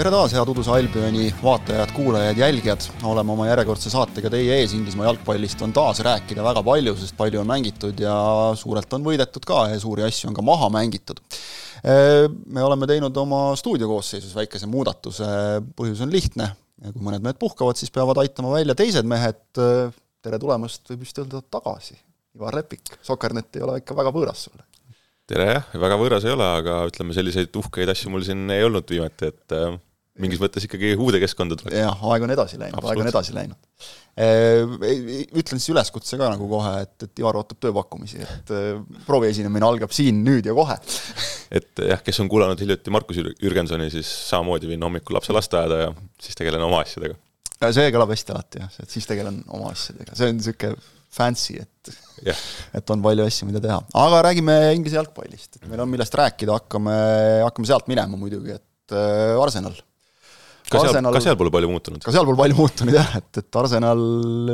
tere taas, head Uduse Albioni vaatajad, kuulajad, jälgijad. oleme oma järjekordse saatega teie ees, Inglismaa jalgpallist on taas rääkida väga palju, sest palju on mängitud ja suurelt on võidetud ka ja suuri asju on ka maha mängitud. Me oleme teinud oma stuudiokoosseisus väikese muudatuse, põhjus on lihtne, kui mõned mehed puhkavad, siis peavad aitama välja teised mehed, tere tulemast, võib vist öelda tagasi, Ivar Lepik, Sokernet ei ole ikka väga võõras sulle. Tere jah, väga võõras ei ole, aga ütleme, selliseid uhkeid asju mul siin ei olnud viimati, et mingis mõttes ikkagi uude keskkonda tuleks. jah, aeg on edasi läinud, aeg on edasi läinud. Ütlen siis üleskutse ka nagu kohe, et, et Ivar ootab tööpakkumisi, et proovi esinemine algab siin, nüüd ja kohe. et jah, kes on kuulanud hiljuti Markus Jürgensoni, siis samamoodi viin hommikul lapse lasteaeda ja siis tegelen oma asjadega. see kõlab hästi alati jah, et siis tegelen oma asjadega, see on niisugune fancy, et yeah. et on palju asju, mida teha. aga räägime Inglise jalgpallist, et meil on millest rääkida, hakkame, hakkame sealt minema muidugi, et äh, Arsenal ka seal ka seal pole palju muutunud? ka seal pole palju muutunud jah, et, et Arsenal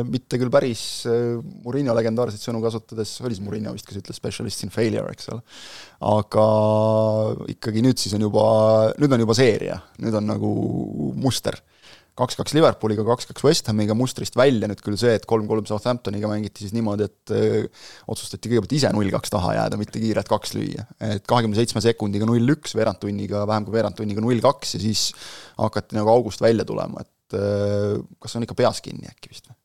mitte küll päris äh, Murillo legendaarseid sõnu kasutades, oli see Murillo vist, kes ütles specialist in failure, eks ole, aga ikkagi nüüd siis on juba, nüüd on juba seeria, nüüd on nagu muster kaks-kaks Liverpooliga, kaks-kaks West Hamiga mustrist välja nüüd küll see, et kolm-kolm Southamptoniga mängiti siis niimoodi, et öö, äh, otsustati kõigepealt ise null-kaks taha jääda, mitte kiirelt kaks lüüa. et kahekümne seitsme sekundiga null-üks, veerandtunniga, vähem kui veerandtunniga null-kaks ja siis hakati nagu august välja tulema, et öö, äh, kas on ikka peas kinni äkki vist või?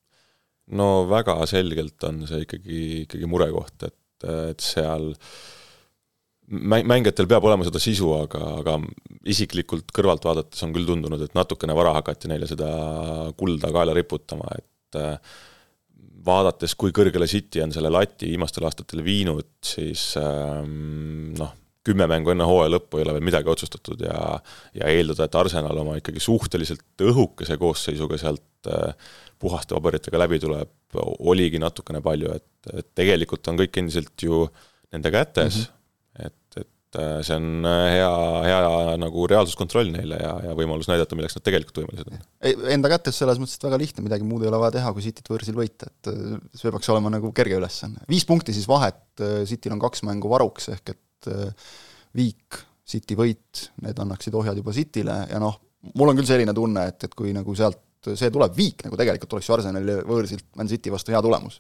no väga selgelt on see ikkagi, ikkagi murekoht, et, et seal äh, mäng, mängijatel peab olema seda sisu, aga, aga isiklikult kõrvalt vaadates on küll tundunud, et natukene vara hakati neile seda kulda kaela riputama, et äh, vaadates, kui kõrgele City on selle lati viimastel aastatel viinud, siis ähm, noh, kümme mängu enne hooaja lõppu ei ole veel midagi otsustatud ja ja eeldada, et Arsenal oma ikkagi suhteliselt õhukese koosseisuga sealt äh, puhaste paberitega läbi tuleb, oligi natukene palju, et, et tegelikult on kõik endiselt ju nende kätes mm, -hmm et äh, see on äh, hea, hea nagu reaalsuskontroll neile ja, ja võimalus näidata, milleks nad tegelikult võimelised on. Enda kätes selles mõttes, et väga lihtne, midagi muud ei ole vaja teha, kui Cityt võõrsil võita, et äh, see peaks olema nagu kerge ülesanne. viis punkti siis vahet, Cityl on kaks mängu varuks, ehk et viik, City võit, need annaksid ohjad juba Cityle ja noh, mul on küll selline tunne, et, et kui nagu sealt see tuleb viik, nagu tegelikult oleks ju Arsenali võõrsilt Man City vastu hea tulemus.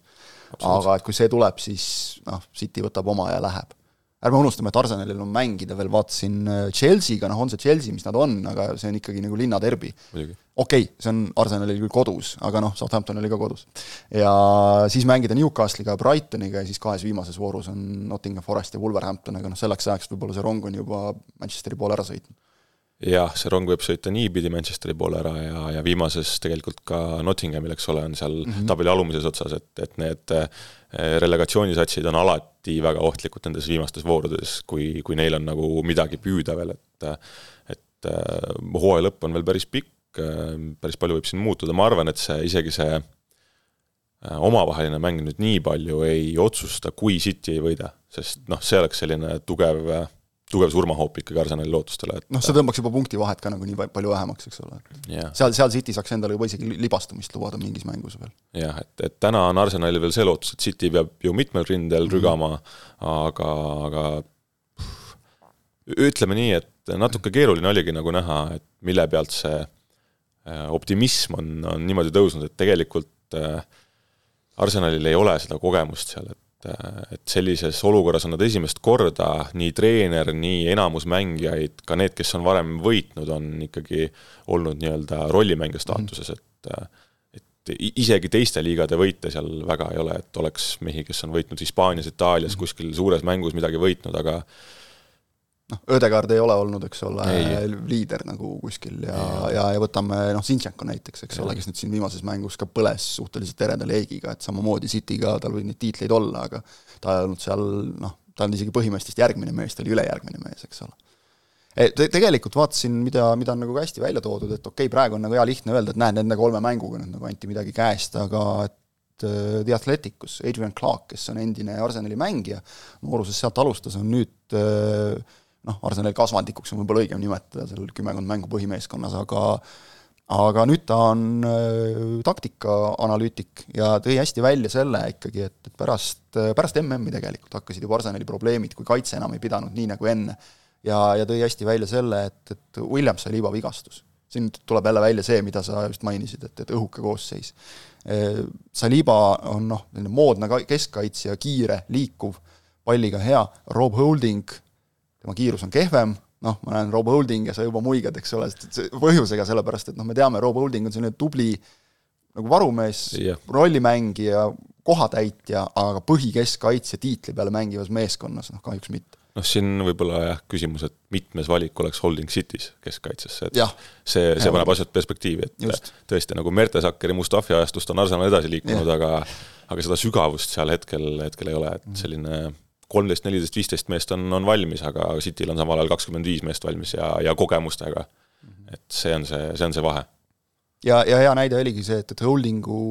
aga et kui see tuleb, siis noh, City võtab oma ja läheb ärme unustame, et Arsenalil on mängida veel, vaatasin äh, Chelsea'ga, noh, on see Chelsea, mis nad on, aga see on ikkagi nagu linnaderbi. okei okay,, see on Arsenalil küll kodus, aga noh, Southampton oli ka kodus. ja siis mängida Newcastle'iga Brightoniga ja siis kahes viimases voorus on Nottingham Forest ja Wolverhampton, aga noh, selleks ajaks võib-olla see rong on juba Manchesteri poole ära sõitnud jah, see rong võib sõita niipidi Manchesteri poole ära ja, ja viimases tegelikult ka Nottinghamil, eks ole, on seal mm -hmm. tabeli alumises otsas, et, et need äh, relegatsioonisatsid on alati väga ohtlikud nendes viimastes voorudes, kui, kui neil on nagu midagi püüda veel, et et äh, hooaja lõpp on veel päris pikk, äh, päris palju võib siin muutuda, ma arvan, et see, isegi see omavaheline mäng nüüd nii palju ei otsusta, kui City ei võida, sest noh, see oleks selline tugev tugev surmahoop ikkagi Arsenali lootustele, et noh, see tõmbaks juba punktivahet ka nagu nii palju vähemaks, eks ole yeah.. seal, seal City saaks endale juba isegi libastumist lubada mingis mängus veel. jah, et, et täna on Arsenalil veel see lootus, et City peab ju mitmel rindel mm -hmm. rügama, aga, aga pff, ütleme nii, et natuke keeruline oligi nagu näha, et mille pealt see äh, optimism on, on niimoodi tõusnud, et tegelikult äh, Arsenalil ei ole seda kogemust seal, et et sellises olukorras on nad esimest korda, nii treener, nii enamus mängijaid, ka need, kes on varem võitnud, on ikkagi olnud nii-öelda rollimängija staatuses, et et isegi teiste liigade võite seal väga ei ole, et oleks mehi, kes on võitnud Hispaanias, Itaalias, kuskil suures mängus midagi võitnud, aga noh, Ödegaard ei ole olnud, eks ole, liider nagu kuskil ja, ja, ja, võtame noh, Zinchenko näiteks, eks ja. ole, kes nüüd siin viimases mängus ka põles suhteliselt ereda leegiga, et samamoodi Cityga tal võid neid tiitleid olla, aga ta ei olnud seal noh, ta on isegi põhimeestest järgmine mees, ta oli ülejärgmine mees, eks ole. E, te, tegelikult vaatasin, mida, mida on nagu ka hästi välja toodud, et okei okay,, praegu on nagu hea lihtne öelda, et näed, nende kolme mänguga nüüd nagu anti midagi käest, aga et äh, The Athleticus, Adrian Clark, kes on endine Arsenali mängija, nooruses sealt alustas, on nüüd äh, noh, Arsenali kasvandikuks on võib-olla õigem nimetada seal kümmekond mängu põhimeeskonnas, aga aga nüüd ta on äh, taktikaanalüütik ja tõi hästi välja selle ikkagi, et, et pärast, pärast MM-i tegelikult hakkasid juba Arsenali probleemid, kui kaitse enam ei pidanud nii nagu enne. ja, ja tõi hästi välja selle, et, et Williams sai liiva vigastus. siin tuleb jälle välja see, mida sa just mainisid, et, et õhuke koosseis. Saliba on noh, selline moodne keskkaitsja, kiire, liikuv, palliga hea, Rob Holding, tema kiirus on kehvem, noh, ma näen Rob Holding ja sa juba muigad, eks ole, põhjusega, sellepärast et noh, me teame, Rob Holding on selline tubli nagu varumees yeah., rollimängija, kohatäitja, aga põhikeskkaitsja tiitli peale mängivas meeskonnas, noh kahjuks mitte. noh, siin võib-olla jah, küsimus, et mitmes valik oleks Holding City's keskkaitsesse, et ja. see, see paneb asjad perspektiivi, et Just. tõesti nagu Mertesackeri Mustafi ajastust on Arsenal edasi liikunud, aga aga seda sügavust seal hetkel, hetkel ei ole, et mhm. selline kolmteist, neliteist, viisteist meest on, on valmis, aga Cityl on samal ajal kakskümmend viis meest valmis ja, ja kogemustega. et see on see, see on see vahe. ja, ja hea näide oligi see, et, et Holdingu,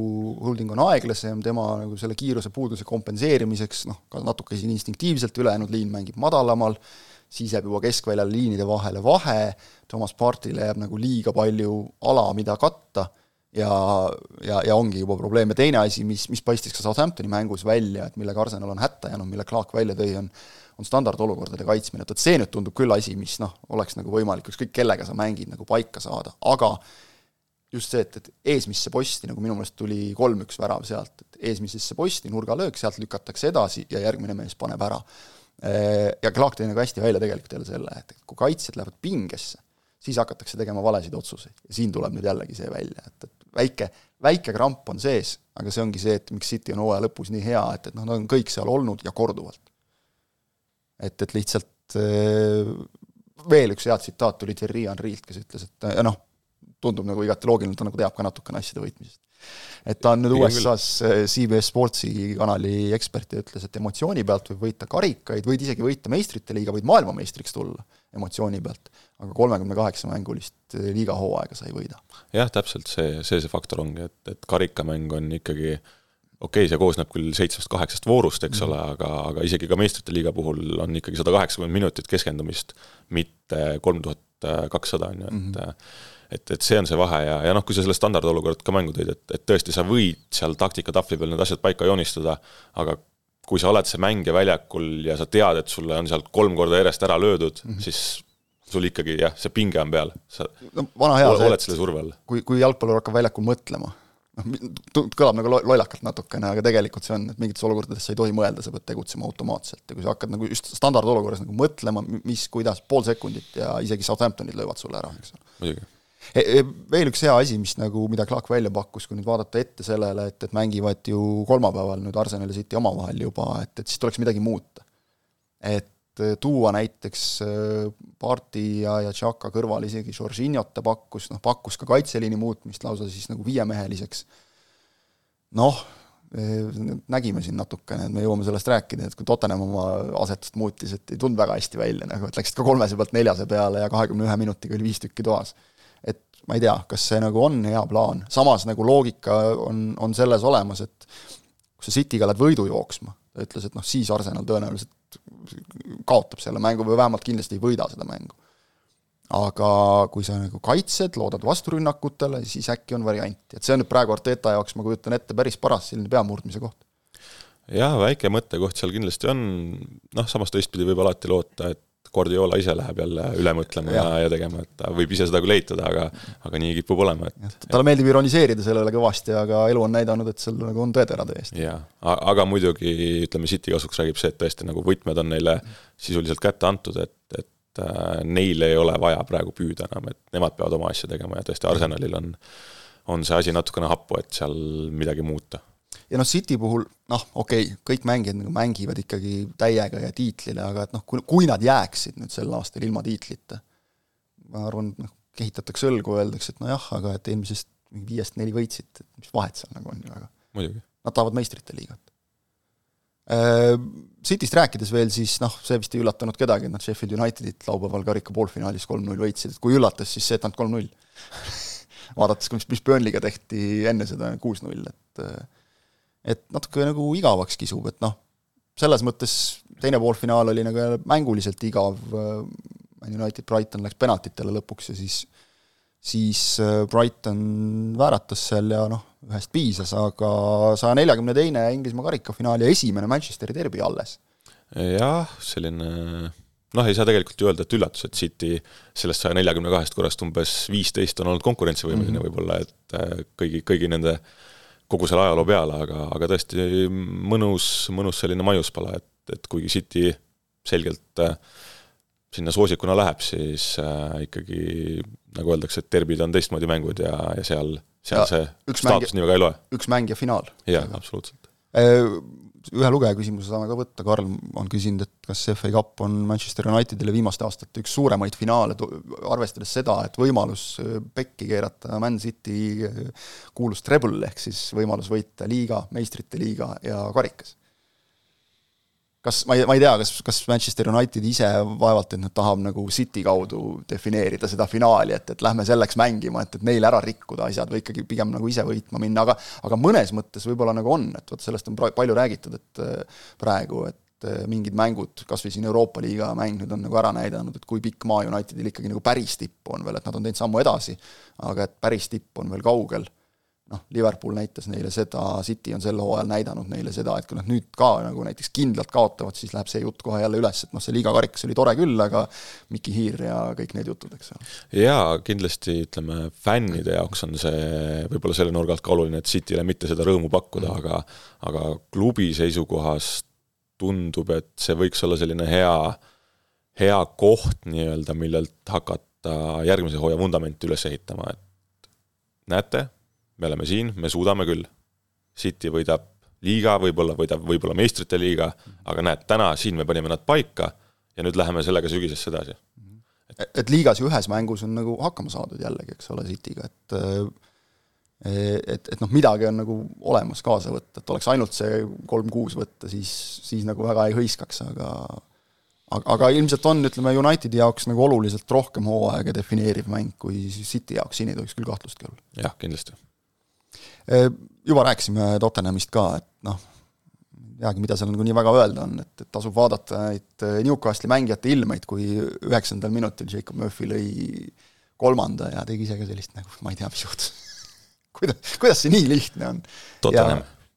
Holding on aeglasem, tema nagu selle kiiruse puuduse kompenseerimiseks noh, ka natuke siin instinktiivselt, ülejäänud liin mängib madalamal, siis jääb juba keskväljal liinide vahele vahe, Thomas Partile jääb nagu liiga palju ala, mida katta ja, ja, ja ongi juba probleem. Ja teine asi, mis, mis paistis ka Southamptoni mängus välja, et millega Arsenal on hätta jäänud, mille Clark välja tõi, on on standardolukordade kaitsmine, et vot see nüüd tundub küll asi, mis noh, oleks nagu võimalik ükskõik kellega sa mängid nagu paika saada, aga just see, et, et eesmisse posti, nagu minu meelest tuli kolm-üks värav sealt, et eesmisesse posti, nurgalöök, sealt lükatakse edasi ja järgmine mees paneb ära. Ja Clark tõi nagu hästi välja tegelikult jälle selle, et kui kaitsjad lähevad pingesse, siis hakatakse tegema valesid otsuseid. Ja siin tuleb nüüd jällegi see välja, et, et väike, väike kramp on sees, aga see ongi see, et miks City on hooaja lõpus nii hea, et, et noh, nad on kõik seal olnud ja korduvalt. et, et lihtsalt äh, veel üks hea tsitaat tuli Thierry Henry'lt, kes ütles, et noh, tundub nagu igati loogiline, ta nagu teab ka natukene asjade võitmisest. Et ta on nüüd USA-s äh, CBS Sportsi kanali ekspert ja ütles, et emotsiooni pealt võib võita karikaid, võid isegi võita meistrite liiga, võid maailmameistriks tulla emotsiooni pealt, aga kolmekümne kaheksa mängulist liiga hooaega sa ei võida. jah, täpselt see, see see faktor ongi, et, et karikamäng on ikkagi okei okay,, see koosneb küll seitsmest-kaheksast voorust, eks mm -hmm. ole, aga, aga isegi ka meistrite liiga puhul on ikkagi sada kaheksakümmend minutit keskendumist, mitte kolm tuhat kakssada, on ju, et mhm. Et, et see on see vahe ja, ja noh, kui sa selle standardolukorda ka mängu tõid, et, et tõesti, sa võid seal taktikatahvli peal need asjad paika joonistada, aga kui sa oled see mängija väljakul ja sa tead, et sulle on sealt kolm korda järjest ära löödud mm, -hmm. siis sul ikkagi jah, see pinge on peal, sa no, vana hea oled, oled selle surve all. kui, kui jalgpallur hakkab väljakul mõtlema, noh, kõlab nagu lollakalt natukene, aga tegelikult see on, et mingites olukordades sa ei tohi mõelda, sa pead tegutsema automaatselt ja kui sa hakkad nagu just standardolukorras nagu mõtlema, mis, kuidas, pool sekundit ja isegi Southamptonid löövad sulle ära, eks ole. muidugi veel üks hea asi, mis nagu, mida Clark välja pakkus, kui nüüd vaadata ette sellele, et, et mängivad ju kolmapäeval nüüd Arsenal ja City omavahel juba, et, et siis tuleks midagi muuta. et e, tuua näiteks Parti ja, ja Tšaka kõrval isegi Jorginhot ta pakkus, noh pakkus ka kaitseliini muutmist lausa siis nagu viiemeheliseks, noh, nägime siin natukene, et me jõuame sellest rääkida, et kui Tottenham oma asetust muutis, et ei tulnud väga hästi välja, nagu et läksid ka kolmese pealt neljase peale ja kahekümne ühe minutiga oli viis tükki toas ma ei tea, kas see nagu on hea plaan, samas nagu loogika on, on selles olemas, et kui sa City'ga lähed võidu jooksma, ta ütles, et noh, siis Arsenal tõenäoliselt kaotab selle mängu või vähemalt kindlasti ei võida seda mängu. aga kui sa nagu kaitsed, loodad vasturünnakutele, siis äkki on varianti, et see on nüüd praegu Arteta jaoks, ma kujutan ette, päris paras selline peamurdmise koht. Jah, väike mõttekoht seal kindlasti on, noh, samas teistpidi võib alati loota, et Guardiola ise läheb jälle üle mõtlema ja, ja, tegema, et ta võib ise seda küll eitada, aga aga nii kipub olema, et talle meeldib ironiseerida selle üle kõvasti, aga elu on näidanud, et seal nagu on tõetera täiesti. jaa, aga muidugi ütleme, City kasuks räägib see, et tõesti nagu võtmed on neile sisuliselt kätte antud, et, et äh, neil ei ole vaja praegu püüda enam, et nemad peavad oma asja tegema ja tõesti, Arsenalil on on see asi natukene happu, et seal midagi muuta ja noh, City puhul noh, okei okay,, kõik mängijad nagu mängivad ikkagi täiega ja tiitlile, aga et noh, kui, kui nad jääksid nüüd sel aastal ilma tiitlita, ma arvan, noh, kehitatakse õlgu, öeldakse, et nojah, aga et eelmisest viiest neli võitsid, et mis vahet seal nagu on ju, aga muidugi. Nad tahavad meistrite liigat. Äh, Cityst rääkides veel, siis noh, see vist ei üllatanud kedagi, et nad Sheffield Unitedit laupäeval karika poolfinaalis kolm-null võitsid, et kui üllatas, siis see, et nad kolm-null vaadates, mis, mis Burnley'ga tehti enne seda kuus-null, et äh, et natuke nagu igavaks kisub, et noh, selles mõttes teine poolfinaal oli nagu mänguliselt igav, Man United Brighton läks penaltitele lõpuks ja siis siis Brighton vääratas seal ja noh, ühest piisas, aga saja neljakümne teine Inglismaa karikafinaal ja esimene Manchesteri derbi alles. jah, selline noh, ei saa tegelikult ju öelda, et üllatus, et City sellest saja neljakümne kahest korrast umbes viisteist on olnud konkurentsivõimeline mm -hmm. võib-olla, et äh, kõigi, kõigi nende kogu selle ajaloo peale, aga, aga tõesti mõnus, mõnus selline maiuspala, et, et kuigi City selgelt äh, sinna soosikuna läheb, siis äh, ikkagi nagu öeldakse, et derbid on teistmoodi mängud ja, ja seal, seal ja see staatus nii väga ei loe. üks mäng ja finaal. jaa, absoluutselt äh, ühe lugeja küsimuse saame ka võtta, Karl on küsinud, et kas FA Cup on Manchester Unitedile viimaste aastate üks suuremaid finaale, arvestades seda, et võimalus äh, pekki keerata Man City äh, kuulus treble, ehk siis võimalus võita liiga, meistrite liiga ja karikas kas, ma ei, ma ei tea, kas, kas Manchester United ise vaevalt, et nüüd tahab nagu City kaudu defineerida seda finaali, et, et lähme selleks mängima, et, et neil ära rikkuda asjad või ikkagi pigem nagu ise võitma minna, aga aga mõnes mõttes võib-olla nagu on, et vot sellest on palju räägitud, et äh, praegu, et äh, mingid mängud, kas või siin Euroopa liiga mäng nüüd on nagu ära näidanud, et kui pikk maa Unitedil ikkagi nagu päris tipp on veel, et nad on teinud sammu edasi, aga et päris tipp on veel kaugel noh, Liverpool näitas neile seda, City on sel hooajal näidanud neile seda, et kui nad nüüd ka nagu näiteks kindlalt kaotavad, siis läheb see jutt kohe jälle üles, et noh, see liigakarikas oli tore küll, aga Miki Hiir ja kõik need jutud, eks ole. jaa, kindlasti ütleme, fännide jaoks on see võib-olla selle nurga alt ka oluline, et Cityle mitte seda rõõmu pakkuda mm., aga aga klubi seisukohast tundub, et see võiks olla selline hea, hea koht nii-öelda, millelt hakata järgmise hooaja vundamenti üles ehitama, et näete, me oleme siin, me suudame küll. City võidab liiga, võib-olla võidab võib-olla meistrite liiga, aga näed, täna siin me panime nad paika ja nüüd läheme sellega sügisesse edasi. et, et liigas ju ühes mängus on nagu hakkama saadud jällegi, eks ole, Cityga, et et, et noh, midagi on nagu olemas kaasa võtta, et oleks ainult see kolm-kuus võtta, siis, siis nagu väga ei hõiskaks, aga aga, aga ilmselt on, ütleme, Unitedi jaoks nagu oluliselt rohkem hooaega defineeriv mäng kui City jaoks, siin ei tohiks küll kahtlustki olla. jah, kindlasti juba rääkisime Tottenhamist ka, et noh, ei teagi, mida seal nagu nii väga öelda on, et, et tasub vaadata neid Newcastli mängijate ilmeid, kui üheksandal minutil Jacob Murphy lõi kolmanda ja tegi ise ka sellist nagu, ma ei tea, mis juhtus kuidas, kuidas see nii lihtne on?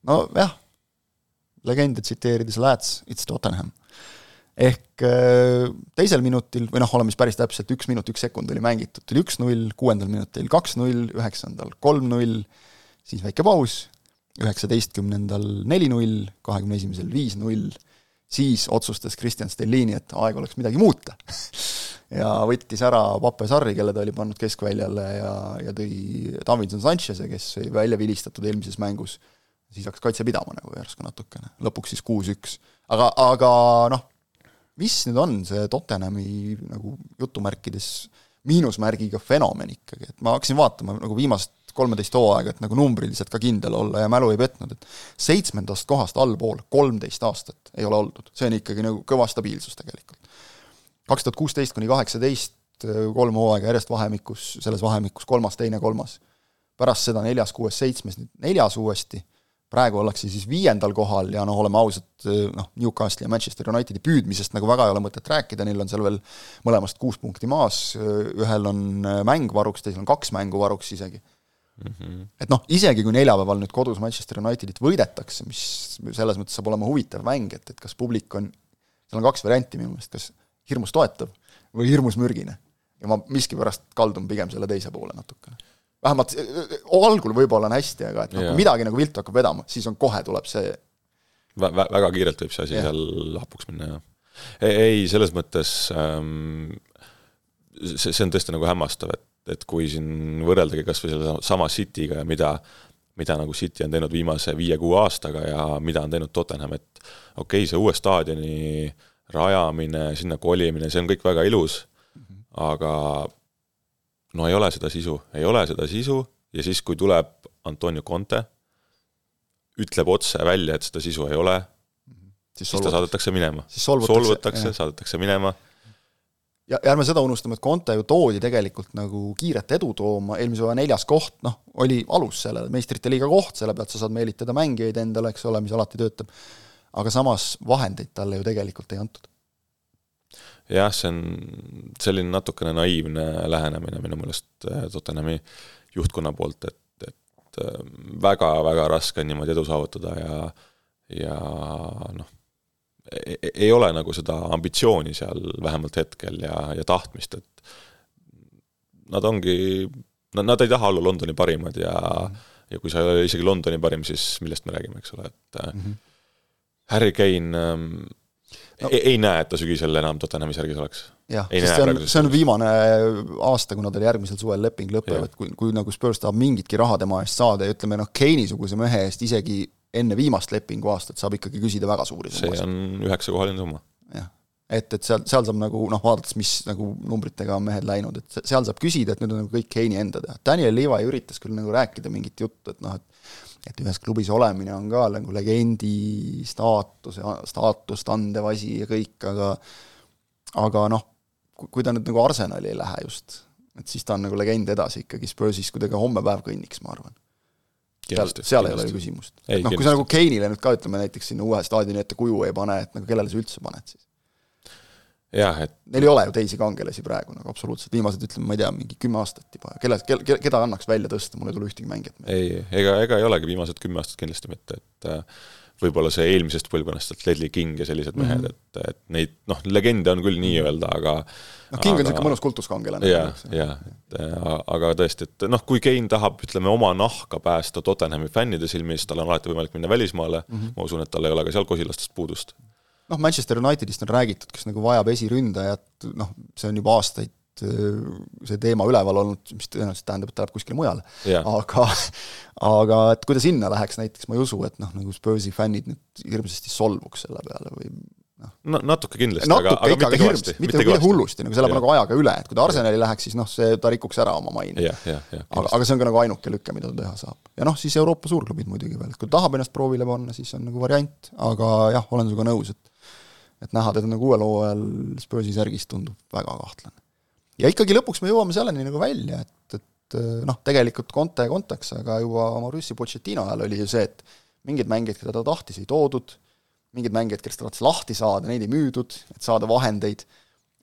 Nojah, legende tsiteerides, lads, it's Tottenham. ehk teisel minutil, või noh, oleme siis päris täpselt, üks minut, üks sekund oli mängitud, tuli üks-null, kuuendal minutil kaks-null, üheksandal kolm-null, siis väike paus, üheksateistkümnendal neli-null, kahekümne esimesel viis-null, siis otsustas Kristjan Stellini, et aeg oleks midagi muuta. Ja võttis ära Pape Sarri, kelle ta oli pannud keskväljale ja, ja tõi Davidson Sanchez'e, kes oli välja vilistatud eelmises mängus, siis hakkas kaitse pidama nagu järsku natukene, lõpuks siis kuus-üks. aga, aga noh, mis nüüd on see Tottenhami nagu jutumärkides miinusmärgiga fenomen ikkagi, et ma hakkasin vaatama nagu viimast kolmeteist hooaega, et nagu numbriliselt ka kindel olla ja mälu ei petnud, et seitsmendast kohast allpool kolmteist aastat ei ole oldud, see on ikkagi nagu kõva stabiilsus tegelikult. kaks tuhat kuusteist kuni kaheksateist, kolm hooaega järjest vahemikus, selles vahemikus kolmas, teine, kolmas. pärast seda neljas, kuues, seitsmes, nüüd neljas uuesti, praegu ollakse siis viiendal kohal ja noh, oleme ausad, noh, Newcastle'i ja Manchester Unitedi püüdmisest nagu väga ei ole mõtet rääkida, neil on seal veel mõlemast kuus punkti maas, ühel on mäng varuks, teisel on kaks mängu varuks isegi mm. -hmm. et noh, isegi kui neljapäeval nüüd kodus Manchester Unitedit võidetakse, mis selles mõttes saab olema huvitav mäng, et, et kas publik on, seal on kaks varianti minu meelest, kas hirmus toetav või hirmus mürgine. ja ma miskipärast kaldun pigem selle teise poole natukene. vähemalt algul võib-olla on hästi, aga et noh, kui midagi nagu viltu hakkab vedama, siis on kohe, tuleb see Vä-, väga kiirelt võib see asi yeah. seal hapuks minna, jah. ei, selles mõttes ähm, see, see on tõesti nagu hämmastav, et et kui siin võrreldagi kas või selle sama Cityga ja mida, mida nagu City on teinud viimase viie-kuue aastaga ja mida on teinud Tottenham, et okei okay,, see uue staadioni rajamine, sinna kolimine, see on kõik väga ilus, aga no ei ole seda sisu, ei ole seda sisu ja siis, kui tuleb Antonio Conte, ütleb otse välja, et seda sisu ei ole, siis, siis ta saadetakse minema. solvutakse, saadetakse minema ja, ärme seda unustame, et Conte ju toodi tegelikult nagu kiiret edu tooma, eelmise hooaja neljas koht, noh, oli alus sellele, meistrite liiga koht, selle pealt sa saad meelitada mängijaid endale, eks ole, mis alati töötab. aga samas vahendeid talle ju tegelikult ei antud. jah, see on selline natukene naiivne lähenemine minu meelest äh, Tottenhami juhtkonna poolt, et, et väga-väga raske on niimoodi edu saavutada ja ja noh, ei ole nagu seda ambitsiooni seal vähemalt hetkel ja, ja tahtmist, et nad ongi, nad ei taha olla Londoni parimad ja mm -hmm. ja kui sa ei ole isegi Londoni parim, siis millest me räägime, eks ole, et mm -hmm. Harry Kane ähm, no. ei, ei näe, et ta sügisel enam Tottenhami särgis oleks. jah, sest see on, see on viimane aasta, kuna tal järgmisel suvel leping lõpeb, et kui, kui nagu Spurs tahab mingitki raha tema eest saada ja ütleme noh, Kane'i-suguse mehe eest isegi enne viimast lepingu aastat saab ikkagi küsida väga suuri summasid. see on üheksakohaline summa. jah, et, et seal, seal saab nagu noh, vaadates, mis nagu numbritega on mehed läinud, et seal saab küsida, et nüüd on nagu kõik Keini enda teha. Daniel Levi üritas küll nagu rääkida mingit juttu, et noh, et et ühes klubis olemine on ka nagu legendi staatus ja staatust andev asi ja kõik, aga aga noh, kui ta nüüd nagu Arsenali ei lähe just, et siis ta on nagu legend edasi ikkagi Spursis, kui ta ka homme päev kõnniks, ma arvan seal, seal ei ole ju küsimust. noh, kui sa nagu Keinile nüüd ka ütleme näiteks sinna uue staadioni ette kuju ei pane, et nagu kellele sa üldse paned siis? jah, et Neil ei ole ju teisi kangelasi praegu nagu absoluutselt, viimased ütleme, ma ei tea, mingi kümme aastat juba, kelle, kelle, keda annaks välja tõsta, mul ei tule ühtegi mängijat ei, ega, ega ei olegi viimased kümme aastat kindlasti mitte, et äh, võib-olla see eelmisest põlvkonnast, et Ledley King ja sellised mehed mm, -hmm. et, et neid noh, legende on küll nii-öelda, aga noh, King aga, on niisugune mõnus kultuskangelane. jah, jah, et aga tõesti, et noh, kui Kane tahab, ütleme, oma nahka päästa Tottenhami fännide silmis, tal on alati võimalik minna välismaale mm, -hmm. ma usun, et tal ei ole ka seal kosilastest puudust. noh, Manchester Unitedist on räägitud, kes nagu vajab esiründajat, noh, see on juba aastaid Äh, see teema üleval olnud, mis tõenäoliselt tähendab, et ta läheb kuskile mujale yeah.. aga aga et kui ta sinna läheks näiteks, ma ei usu, et noh, nagu Spursi fännid nüüd hirmsasti solvuks selle peale või noh. no natuke kindlasti, aga, aga mitte kõvasti. mitte, mitte hullusti, nagu see läheb nagu ajaga üle, et kui ta Arsenali läheks, siis noh, see, ta rikuks ära oma maine. aga, aga see on ka nagu ainuke lüke, mida ta teha saab. ja noh, siis Euroopa suurklubid muidugi veel, et kui ta tahab ennast proovile panna, siis on nagu variant, aga jah, olen sinuga nõus, et et näha teda nagu uuel hooajal Spursi särgis tundub väga kahtlane ja ikkagi lõpuks me jõuame selleni nagu välja, et, et noh, tegelikult Conte konteks, aga juba Mauricio Pochettino ajal oli ju see, et mingeid mängijaid, keda ta tahtis, ei toodud, mingeid mängijaid, kellest ta tahtis lahti saada, neid ei müüdud, et saada vahendeid,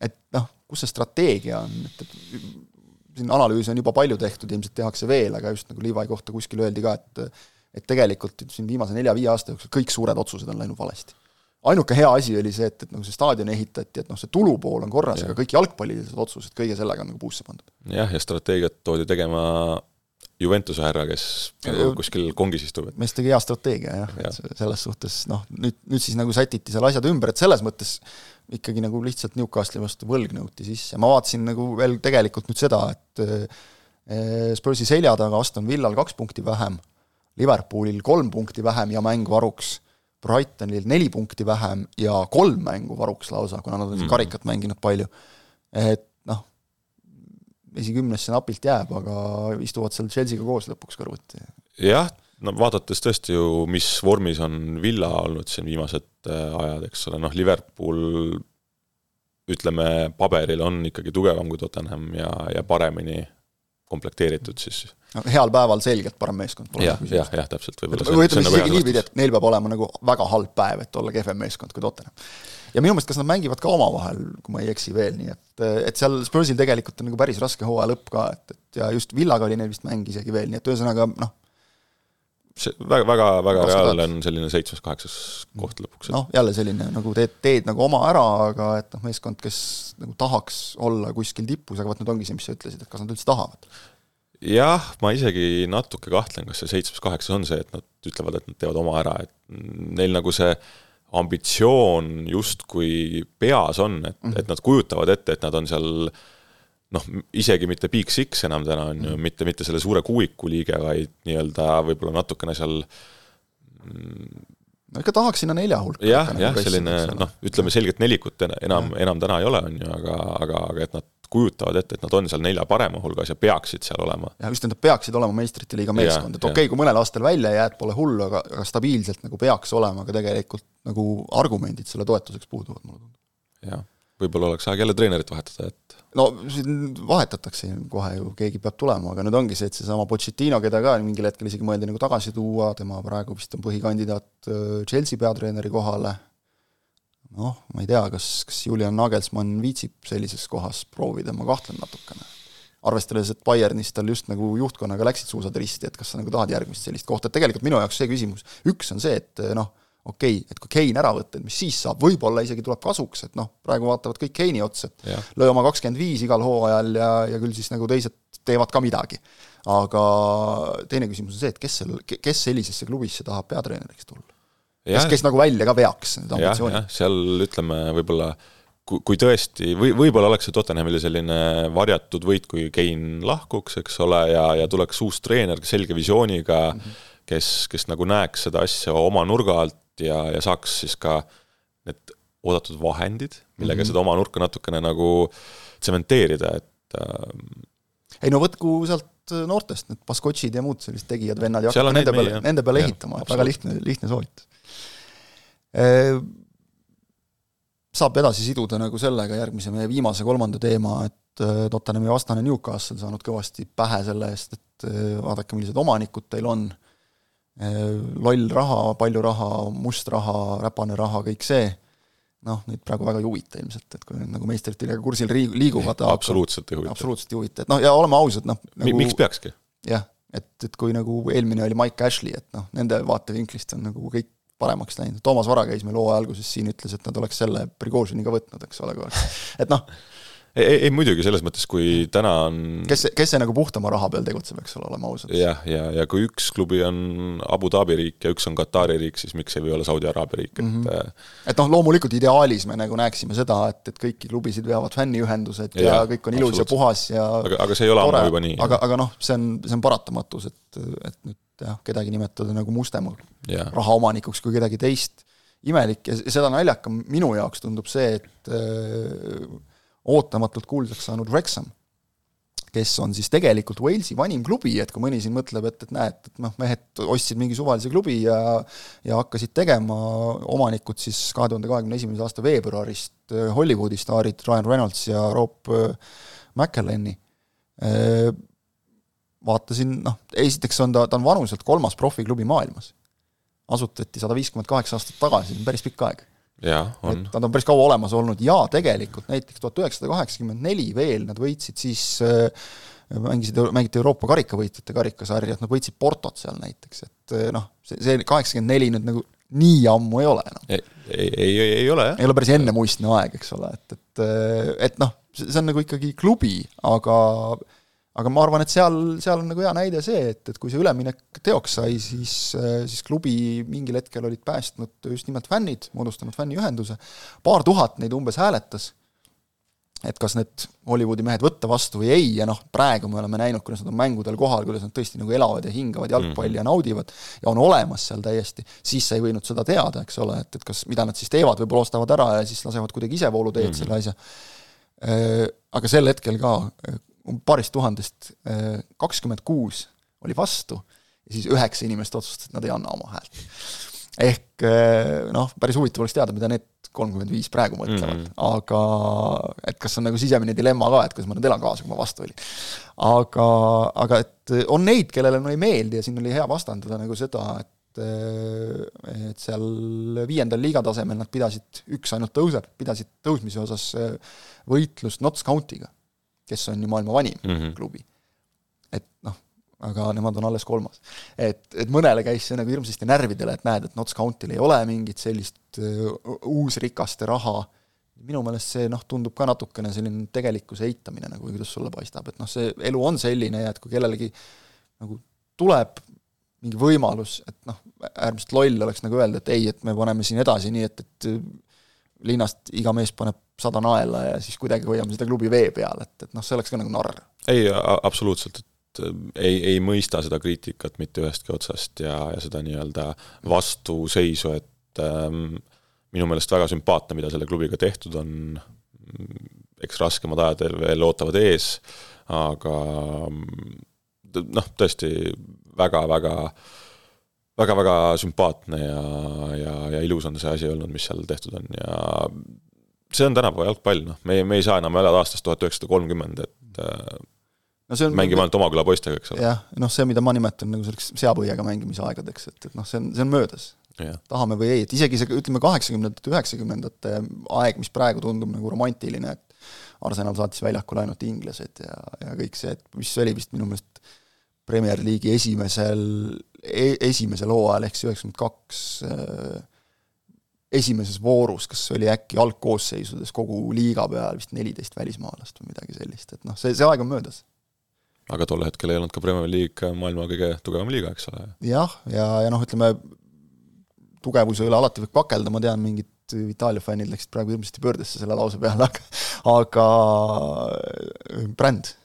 et noh, kus see strateegia on, et, et siin analüüse on juba palju tehtud, ilmselt tehakse veel, aga just nagu Levi kohta kuskil öeldi ka, et et tegelikult siin viimase nelja-viie aasta jooksul kõik suured otsused on läinud valesti ainuke hea asi oli see, et, et nagu see staadion ehitati, et noh, see tulupool on korras, aga kõik jalgpallilised otsused, kõige sellega on nagu puusse pandud. jah, ja strateegiat toodi tegema Juventuse härra, kes nagu kuskil kongis istub. mees tegi hea strateegia jah ja., et selles suhtes noh, nüüd, nüüd siis nagu sätiti seal asjad ümber, et selles mõttes ikkagi nagu lihtsalt Newcastli vastu võlg nõuti sisse, ma vaatasin nagu veel tegelikult nüüd seda, et eh, Spursi selja taga Aston Villal kaks punkti vähem, Liverpoolil kolm punkti vähem ja mäng varuks Brightonil neli punkti vähem ja kolm mängu varuks lausa, kuna nad on mm. karikat mänginud palju, et noh, esikümnesse napilt jääb, aga istuvad seal Chelsea'ga koos lõpuks kõrvuti. jah, no vaadates tõesti ju, mis vormis on Villa olnud siin viimased äh, ajad, eks ole, noh, Liverpool ütleme, paberil on ikkagi tugevam kui Tottenham ja, ja paremini komplekteeritud siis no heal päeval selgelt parem meeskond. jah, jah, jah, täpselt, või ütleme siis nagu isegi niipidi, et neil peab olema nagu väga halb päev, et olla kehvem meeskond kui Tottenham. ja minu meelest, kas nad mängivad ka omavahel, kui ma ei eksi veel, nii et, et seal Spursil tegelikult on nagu päris raske hooaja lõpp ka, et, et ja just Villaga oli neil vist mäng isegi veel, nii et ühesõnaga noh, see väga, väga, väga reaalne on selline seitsmes-kaheksas koht lõpuks. noh, jälle selline nagu teed, teed nagu oma ära, aga et noh, meeskond, kes nagu tahaks olla kuskil tipus, aga vot nüüd ongi see, mis sa ütlesid, et kas nad üldse tahavad jah, ma isegi natuke kahtlen, kas see seitsmes-kaheksas on see, et nad ütlevad, et nad teevad oma ära, et neil nagu see ambitsioon justkui peas on, et mm, -hmm. et nad kujutavad ette, et nad on seal noh, isegi mitte Big Six enam täna on ju mm., mitte, mitte selle suure kuuiku liige, vaid nii-öelda võib-olla natukene seal mm, no ikka tahaks sinna nelja hulka. jah, jah, selline noh, ütleme selgelt nelikut enam, enam täna ei ole, on ju, aga, aga, aga et nad kujutavad ette, et nad on seal nelja parema hulgas ja peaksid seal olema. jah, just, nad peaksid olema meistrite liiga meeskond, et okei okay,, kui mõnel aastal välja jääd, pole hullu, aga, aga stabiilselt nagu peaks olema, aga tegelikult nagu argumendid selle toetuseks puuduvad, mulle tundub. jah, võib-olla oleks aeg jälle treenerit vahetada, et no siin vahetatakse kohe ju, keegi peab tulema, aga nüüd ongi see, et seesama Pochettino, keda ka mingil hetkel isegi mõeldi nagu tagasi tuua, tema praegu vist on põhikandidaat äh, Chelsea peatreeneri kohale, noh, ma ei tea, kas, kas Julian Nagelsmann viitsib sellises kohas proovida, ma kahtlen natukene. arvestades, et Bayernis tal just nagu juhtkonnaga läksid suusad risti, et kas sa nagu tahad järgmist sellist kohta, et tegelikult minu jaoks see küsimus, üks on see, et noh, okei okay,, et kui Kein ära võtta, et mis siis saab, võib-olla isegi tuleb kasuks, et noh, praegu vaatavad kõik Keini otsa, löö oma kakskümmend viis igal hooajal ja, ja küll siis nagu teised teevad ka midagi. aga teine küsimus on see, et kes seal, kes sellisesse klubisse tahab peatreeneriks tulla? kes, kes nagu välja ka veaks need ambitsioonid. seal ütleme võib-olla kui, kui tõesti, või võib-olla oleks see Tottenhamile selline varjatud võit, kui Kein lahkuks, eks ole, ja, ja tuleks uus treener selge visiooniga mm, -hmm. kes, kes nagu näeks seda asja oma nurga alt ja, ja saaks siis ka need oodatud vahendid, millega mm -hmm. seda oma nurka natukene nagu tsementeerida, et äh, ei no võtku sealt noortest, need baskotšid ja muud sellised tegijad, vennad ja hakake nende peale, nende peale ehitama, et väga lihtne, lihtne soovitus saab edasi siduda nagu sellega järgmise, meie viimase, kolmanda teema, et äh, Tottenhami vastane Newcastle saanud kõvasti pähe selle eest, et äh, vaadake, millised omanikud teil on, loll raha, palju raha, must raha, räpane raha, kõik see, noh, neid praegu väga ei huvita ilmselt, et kui nad nagu meistrite kursil liiguvad absoluutselt ei huvita. absoluutselt ei huvita, et noh, ja oleme ausad, noh nagu, miks peakski? jah, et, et kui nagu eelmine oli Mike Ashley, et noh, nende vaatevinklist on nagu kõik paremaks läinud, Toomas Vara käis meil hooaja alguses siin, ütles, et nad oleks selle Prigožini ka võtnud, eks ole, et noh, ei, ei, muidugi, selles mõttes, kui täna on kes, kes see nagu puhtama raha peal tegutseb, eks ole, oleme ausad. jah, ja, ja, ja kui üks klubi on Abu Dhabi riik ja üks on Katari riik, siis miks ei või olla Saudi Araabia riik, et mm -hmm. et noh, loomulikult ideaalis me nagu näeksime seda, et, et kõiki klubisid veavad fänniühendused ja, ja kõik on ilus ja puhas ja aga, aga see ei ole ammu juba nii. aga, aga noh, see on, see on paratamatus, et, et nüüd jah, kedagi nimetada nagu Mustemaa rahaomanikuks kui kedagi teist, imelik ja seda naljakam minu jaoks tundub see, et öö, ootamatult kuulsaks saanud Wrexham, kes on siis tegelikult Walesi vanim klubi, et kui mõni siin mõtleb, et, et näed, et noh, mehed ostsid mingi suvalise klubi ja ja hakkasid tegema, omanikud siis kahe tuhande kahekümne esimese aasta veebruarist Hollywoodi staarid Ryan Reynolds ja Rob McElhenney, vaatasin, noh, esiteks on ta, ta on vanuselt kolmas profiklubi maailmas. asutati sada viiskümmend kaheksa aastat tagasi, päris pikk aeg et nad on päris kaua olemas olnud ja tegelikult näiteks tuhat üheksasada kaheksakümmend neli veel nad võitsid siis äh, mängisid, mängiti Euroopa karikavõitjate karikasarja, et nad võitsid Portot seal näiteks, et äh, noh, see, see kaheksakümmend neli nüüd nagu nii ammu ei ole enam. ei, ei, ei, ei ole jah. ei ole päris ennemuistne aeg, eks ole, et, et, äh, et noh, see on nagu ikkagi klubi, aga aga ma arvan, et seal, seal on nagu hea näide see, et, et kui see üleminek teoks sai, siis, siis klubi mingil hetkel olid päästnud just nimelt fännid, moodustanud fänniühenduse, paar tuhat neid umbes hääletas, et kas need Hollywoodi mehed võtta vastu või ei ja noh, praegu me oleme näinud, kuidas nad on mängudel kohal, kuidas nad tõesti nagu elavad ja hingavad jalgpalli ja naudivad ja on olemas seal täiesti, siis sa ei võinud seda teada, eks ole, et, et kas, mida nad siis teevad, võib-olla ostavad ära ja siis lasevad kuidagi ise vooluteed mm -hmm. selle asja. Aga sel hetkel ka paarist tuhandest äh, kakskümmend kuus oli vastu ja siis üheksa inimest otsustasid, et nad ei anna oma häält. ehk äh, noh, päris huvitav oleks teada, mida need kolmkümmend viis praegu mõtlevad mm, -hmm. aga et kas on nagu sisemine dilemma ka, et kuidas ma nüüd elan kaasa, kui ma vastu olin. aga, aga et on neid, kellele no ei meeldi ja siin oli hea vastandada nagu seda, et äh, et seal viiendal liiga tasemel nad pidasid, üks ainult tõuseb, pidasid tõusmise osas võitlust Notts County'ga kes on ju maailma vanim mm -hmm. klubi. et noh, aga nemad on alles kolmas. et, et mõnele käis see nagu hirmsasti närvidele, et näed, et Notts County'l ei ole mingit sellist uusrikaste raha, minu meelest see noh, tundub ka natukene selline tegelikkuse eitamine nagu, kuidas sulle paistab, et noh, see elu on selline ja et kui kellelegi nagu tuleb mingi võimalus, et noh, äärmiselt loll oleks nagu öelda, et ei, et me paneme siin edasi nii, et, et linnast iga mees paneb sada naela ja siis kuidagi hoiame seda klubi vee peal, et, et noh, see oleks ka nagu narr. ei, absoluutselt, et äh, ei, ei mõista seda kriitikat mitte ühestki otsast ja, ja seda nii-öelda vastuseisu, et ähm, minu meelest väga sümpaatne, mida selle klubiga tehtud on, eks raskemad ajad veel ootavad ees, aga noh, tõesti väga-väga väga-väga sümpaatne ja, ja, ja ilus on see asi olnud, mis seal tehtud on ja see on tänapäeva jalgpall, noh, me ei, me ei saa enam elada aastast tuhat üheksasada kolmkümmend, et no see on mängime ainult oma küla poistega, eks ole. jah, noh, see, mida ma nimetan nagu selleks seapõiega mängimise aegadeks, et, et noh, see on, see on möödas. tahame või ei, et isegi see, ütleme, kaheksakümnendate, üheksakümnendate aeg, mis praegu tundub nagu romantiline, et Arsenal saatis väljakule ainult inglased ja, ja kõik see, et mis oli vist minu meelest Premier League'i esimesel esimesel hooajal ehk siis üheksakümmend kaks äh, esimeses voorus, kas oli äkki algkoosseisudes kogu liiga peal vist neliteist välismaalast või midagi sellist, et noh, see, see aeg on möödas. aga tol hetkel ei olnud ka Premier League maailma kõige tugevam liiga, eks ole? jah, ja, ja, ja noh, ütleme, tugevuse üle alati võib kakelda, ma tean, mingid Itaalia fännid läksid praegu hirmsasti pöördesse selle lause peale, aga aga bränd, noh,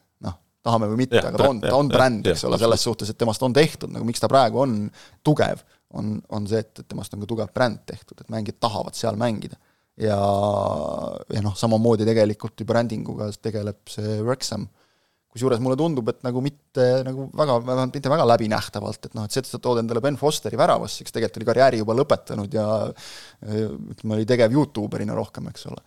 tahame või mitte, aga ta on, ta on bränd, eks ole, selles suhtes, et temast on tehtud, nagu miks ta praegu on tugev on, on see, et, et temast on ka tugev bränd tehtud, et mängijad tahavad seal mängida. ja, ja noh, samamoodi tegelikult ju brändinguga tegeleb see Wrexham, kusjuures mulle tundub, et nagu mitte nagu väga, vähemalt mitte väga läbinähtavalt, et noh, et see, et sa tood endale Ben Fosteri väravasse, kes tegelikult oli karjääri juba lõpetanud ja ütleme, oli tegev Youtuberina rohkem, eks ole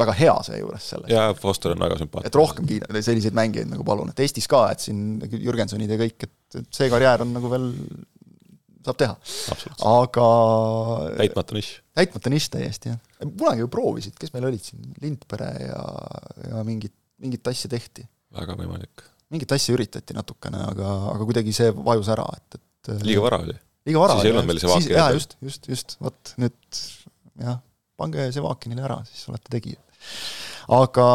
väga hea seejuures selles. jaa, Foster on väga sümpaatne. et rohkem kiida-, selliseid mängijaid nagu palun, et Eestis ka, et siin Jürgensonid ja kõik, et, et see karjäär on nagu veel saab teha. aga täitmata nišš. täitmata nišš täiesti, jah. kunagi ju proovisid, kes meil olid siin, Lindpere ja, ja mingit, mingit asja tehti. väga võimalik. mingit asja üritati natukene, aga, aga kuidagi see vajus ära, et, et liiga vara oli. liiga vara siis ei olnud meil see vaak. jaa, just, just, just, vot nüüd jah, pange see vaakinile ära, siis olete tegijad aga,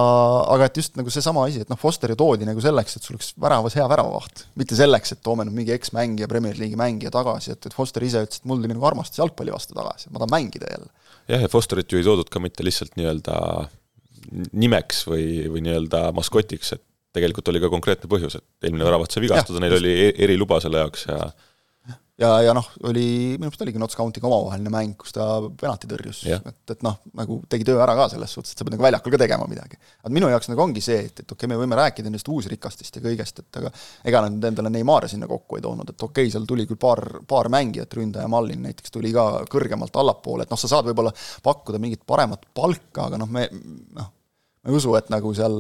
aga et just nagu seesama asi, et noh, Foster ju toodi nagu selleks, et sul oleks väravas hea väravavaht. mitte selleks, et toome nüüd mingi eksmängija, Premier League'i mängija tagasi, et, et Foster ise ütles, et mul tuli nagu armastus jalgpalli vastu tagasi, ma tahan mängida jälle. jah, ja Fosterit ju ei toodud ka mitte lihtsalt nii-öelda nimeks või, või nii-öelda maskotiks, et tegelikult oli ka konkreetne põhjus, et eelmine väravat sai vigastada, neil oli e-, eriluba selle jaoks ja ja, ja noh, oli, minu arust oligi Notts County'ga omavaheline mäng, kus ta penalti tõrjus, et, et noh, nagu tegi töö ära ka selles suhtes, et sa pead nagu väljakul ka tegema midagi. aga minu jaoks nagu ongi see, et, et okei okay,, me võime rääkida nendest uusrikastest ja kõigest, et aga ega nad endale Neimari sinna kokku ei toonud, et okei okay,, seal tuli küll paar, paar mängijat, ründaja Mallin näiteks tuli ka kõrgemalt allapoole, et noh, sa saad võib-olla pakkuda mingit paremat palka, aga noh, me noh, ma ei usu, et nagu seal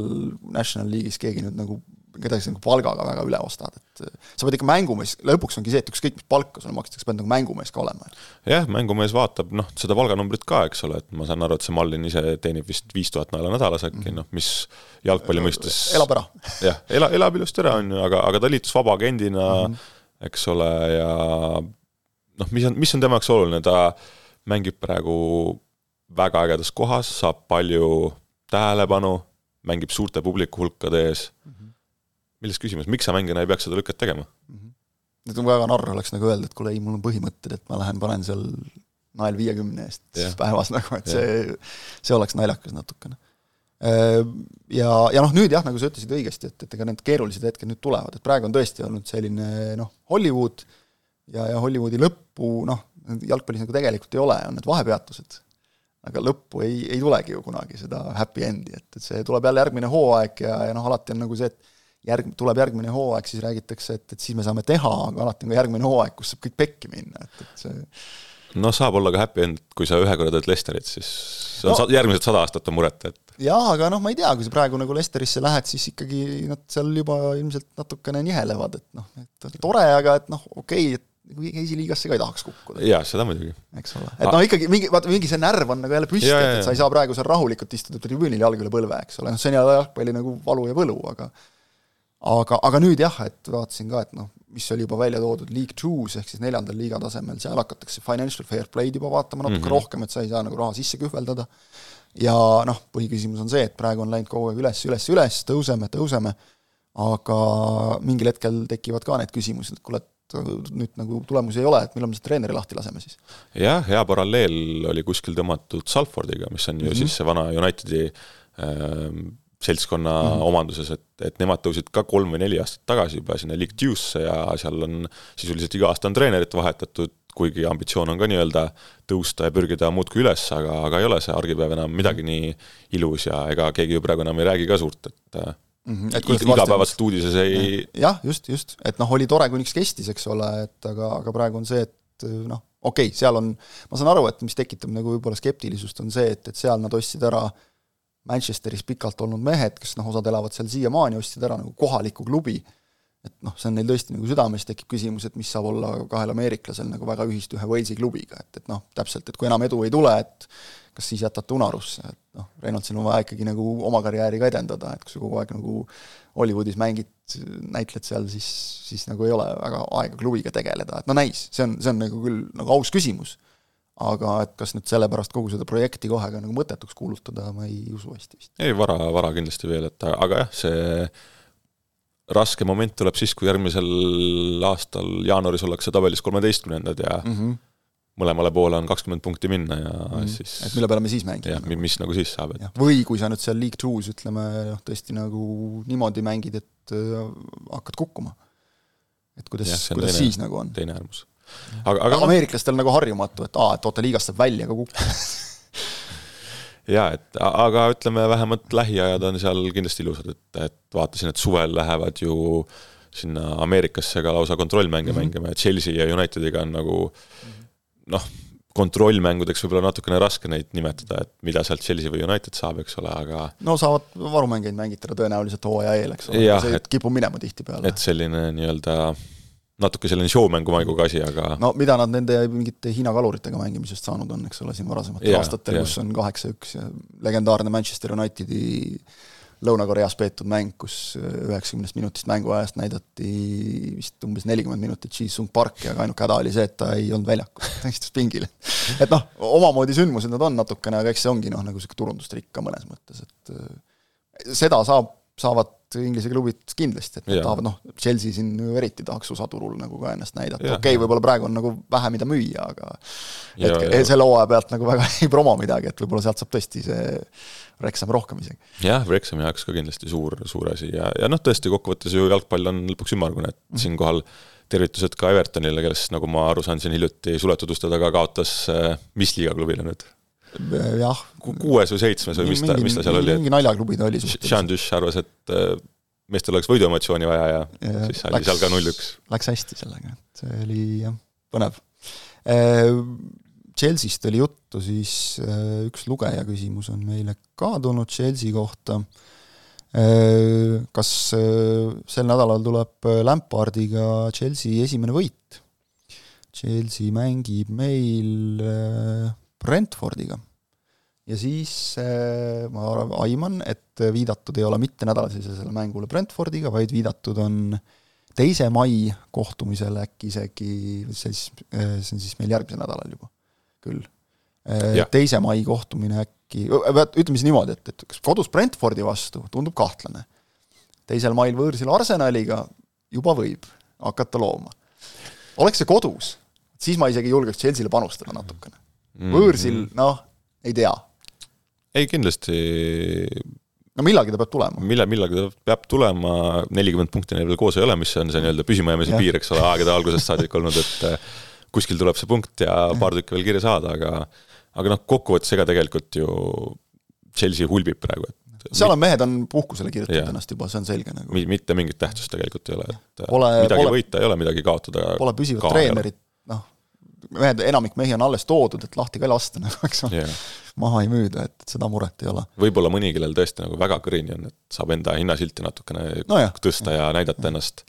National League'is keegi nüüd nagu kedagi nagu palgaga väga üle ostad, et äh, sa pead ikka mängumees, lõpuks ongi see, et ükskõik mis palka sulle makstakse, pead nagu mängumees ka olema. jah, mängumees vaatab noh, seda palganumbrit ka, eks ole, et ma saan aru, et see Mallin ise teenib vist viis tuhat naela nädalas äkki mm -hmm., noh, mis jalgpalli mõistes elab ära. jah, ela, elab ilusti ära, on ju, aga, aga ta liitus vabaagendina mm, -hmm. eks ole, ja noh, mis on, mis on tema jaoks oluline, ta mängib praegu väga ägedas kohas, saab palju tähelepanu, mängib suurte publiku hulkade ees mm, -hmm milles küsimus, miks sa mängijana ei peaks seda lüket tegema mm? -hmm. et väga narr oleks nagu öelda, et kuule, ei, mul on põhimõtted, et ma lähen panen seal nael viiekümne eest yeah. päevas nagu, et yeah. see, see oleks naljakas natukene. Äh, ja, ja noh, nüüd jah, nagu sa ütlesid õigesti, et, et ega need keerulised hetked nüüd tulevad, et praegu on tõesti olnud selline noh, Hollywood ja, ja Hollywoodi lõppu noh, jalgpallis nagu tegelikult ei ole, on need vahepeatused. aga lõppu ei, ei tulegi ju kunagi seda happy end'i, et, et see tuleb jälle järgmine hooaeg ja, ja noh, alati on nagu see, et järg, tuleb järgmine hooaeg, siis räägitakse, et, et siis me saame teha, aga alati on ka järgmine hooaeg, kus saab kõik pekki minna, et, et see no saab olla ka happy end, kui sa ühe korra teed Lesterit, siis no, on järgmised sada aastat on muret, et jah, aga noh, ma ei tea, kui sa praegu nagu Lesterisse lähed, siis ikkagi nad seal juba ilmselt natukene nihelevad, et noh, et tore, aga et noh, okei okay,, et esiliigasse ka ei tahaks kukkuda. jaa, seda muidugi. eks ole, et noh, ikkagi mingi, vaata mingi see närv on nagu jälle püsti, et, et sa ei saa praegu seal rahulikult istuda tribüünil jalg üle põlve, eks ole, noh, see on jälle jalgpalli nagu valu ja võlu, aga aga, aga nüüd jah, et vaatasin ka, et noh, mis oli juba välja toodud League Two's ehk siis neljandal liiga tasemel, seal hakatakse financial fair play'd juba vaatama natuke mm -hmm. rohkem, et sa ei saa nagu raha sisse kühveldada, ja noh, põhiküsimus on see, et praegu on läinud kogu aeg üles, üles, üles, tõuseme, tõuseme, aga mingil hetkel tekivad ka need küsimused, et kuule, et nüüd nagu tulemusi ei ole, et millal me selle treeneri lahti laseme siis? jah, hea paralleel oli kuskil tõmmatud Salfordiga, mis on ju mm -hmm. siis see vana Unitedi äh, seltskonna mm -hmm. omanduses, et, et nemad tõusid ka kolm või neli aastat tagasi juba sinna League Two'sse ja seal on sisuliselt iga aasta on treenerit vahetatud, kuigi ambitsioon on ka nii-öelda tõusta ja pürgida muudkui üles, aga, aga ei ole see argipäev enam midagi nii ilus ja ega keegi ju praegu enam ei räägi ka suurt, et mm -hmm. et iga, igapäevaselt uudises ei jah, just, just, et noh, oli tore, kuniks kestis, eks ole, et aga, aga praegu on see, et noh, okei okay,, seal on, ma saan aru, et mis tekitab nagu võib-olla skeptilisust, on see, et, et seal nad ostsid ära äh, Manchesteris pikalt olnud mehed, kes noh, osad elavad seal siiamaani, ostsid ära nagu kohaliku klubi. Et noh, see on neil tõesti nagu südames, tekib küsimus, et mis saab olla kahel ameeriklasel nagu väga ühist ühe Walesi klubiga, et, et noh, täpselt, et kui enam edu ei tule, et kas siis jätate unarusse, et noh, Reynoldsil on vaja ikkagi nagu oma karjääri ka edendada, et kui sa kogu aeg nagu Hollywoodis mängid, näitled seal, siis, siis nagu ei ole väga aega klubiga tegeleda, et no näis, see on, see on nagu küll nagu aus küsimus. Aga et kas nüüd sellepärast kogu seda projekti kohe ka nagu mõttetuks kuulutada, ma ei usu hästi vist. ei, vara, vara kindlasti veel, et aga jah, see raske moment tuleb siis, kui järgmisel aastal jaanuaris ollakse tabelis kolmeteistkümnendad ja mm -hmm. mõlemale poole on kakskümmend punkti minna ja mm -hmm. siis et mille peale me siis mängime? jah, mis nagu siis saab, et või kui sa nüüd seal League Two's ütleme noh, tõesti nagu niimoodi mängid, et äh, hakkad kukkuma. et kuidas, kuidas teine, siis nagu on? teine äärmus. Aga, aga noh ameeriklastel nagu harjumatu, et aa, et oota, liigast saab välja ka kukkuda jaa, et aga ütleme, vähemalt lähiajad on seal kindlasti ilusad, et, et vaatasin, et suvel lähevad ju sinna Ameerikasse ka lausa kontrollmänge mm -hmm. mängima ja Chelsea ja Unitediga on nagu noh, kontrollmängudeks võib-olla natukene raske neid nimetada, et mida sealt Chelsea või United saab, eks ole, aga no saavad varumängijaid mängitada tõenäoliselt hooaja eel, eks ole, see et, kipub minema tihtipeale. et selline nii-öelda natuke selline showmängu maiguga asi, aga no mida nad nende mingite Hiina kaluritega mängimisest saanud on, eks ole, siin varasematel aastatel, kus on kaheksa-üks ja legendaarne Manchester Unitedi Lõuna-Koreas peetud mäng, kus üheksakümnest minutist mänguajast näidati vist umbes nelikümmend minutit Ji-Sung Parki, aga ainuke häda oli see, et ta ei olnud väljakul, ta istus pingil. et noh, omamoodi sündmused nad on natukene, aga eks see ongi noh, nagu niisugune turundustrikk ka mõnes mõttes, et seda saab saavad Inglise klubid kindlasti, et nad tahavad noh, Chelsea siin ju eriti tahaks USA turul nagu ka ennast näidata, okei okay,, võib-olla praegu on nagu vähe, mida müüa, aga hetke, selle hooaja pealt nagu väga ei promo midagi, et võib-olla sealt saab tõesti see Wrexham rohkem isegi. jah, Wrexhami jaoks ka kindlasti suur, suur asi ja, ja noh, tõesti kokkuvõttes ju jalgpall on lõpuks ümmargune, et mm -hmm. siinkohal tervitused ka Evertonile, kes, nagu ma aru saan, siin hiljuti suletud uste taga kaotas äh, mis liigaklubile nüüd jah. kuues või seitsmes või mis ta, mis ta seal oli? mingi naljaklubi ta oli suhteliselt. Duch arvas, et äh, meestel oleks võiduemotsiooni vaja ja, ja siis oli seal ka null-üks. Läks hästi sellega, et see oli jah, põnev. Äh, Chelsea'st oli juttu, siis äh, üks lugeja küsimus on meile ka tulnud Chelsea kohta. Kas sel nädalal tuleb Lampardiga Chelsea esimene võit? Chelsea mängib meil Brentfordiga. ja siis äh, ma aiman, et viidatud ei ole mitte nädalasisesele mängule Brentfordiga, vaid viidatud on teise mai kohtumisele äkki isegi, siis, äh, see on siis meil järgmisel nädalal juba, küll. Äh, teise mai kohtumine äkki, ütleme siis niimoodi, et, et kas kodus Brentfordi vastu tundub kahtlane. teisel mail võõrsil Arsenaliga juba võib hakata looma. oleks see kodus, siis ma isegi julgeks Chelsea'le panustada natukene. Võõrsil noh, ei tea. ei kindlasti no millalgi ta peab tulema. mille, millalgi ta peab tulema, nelikümmend punkti neil veel koos ei ole, mis on see nii-öelda püsimajäämise piir, eks ole, aegade algusest saadik olnud, et eh, kuskil tuleb see punkt ja paar tükki veel kirja saada, aga aga noh, kokkuvõttes ega tegelikult ju Chelsea hulbib praegu, et seal on mehed on puhkusele kirjutanud ennast juba, see on selge nagu. mitte mingit tähtsust tegelikult ei ole, et pole, midagi pole, võita ei ole, midagi kaotada. Pole püsivat treenerit, mehed, enamik mehi on alles toodud, et lahti ka ei lasta nagu, eks ole yeah., maha ei müüda, et, seda muret ei ole. võib-olla mõni, kellel tõesti nagu väga kõrini on, et saab enda hinnasilti natukene no jah, tõsta ja, ja näidata ja. ennast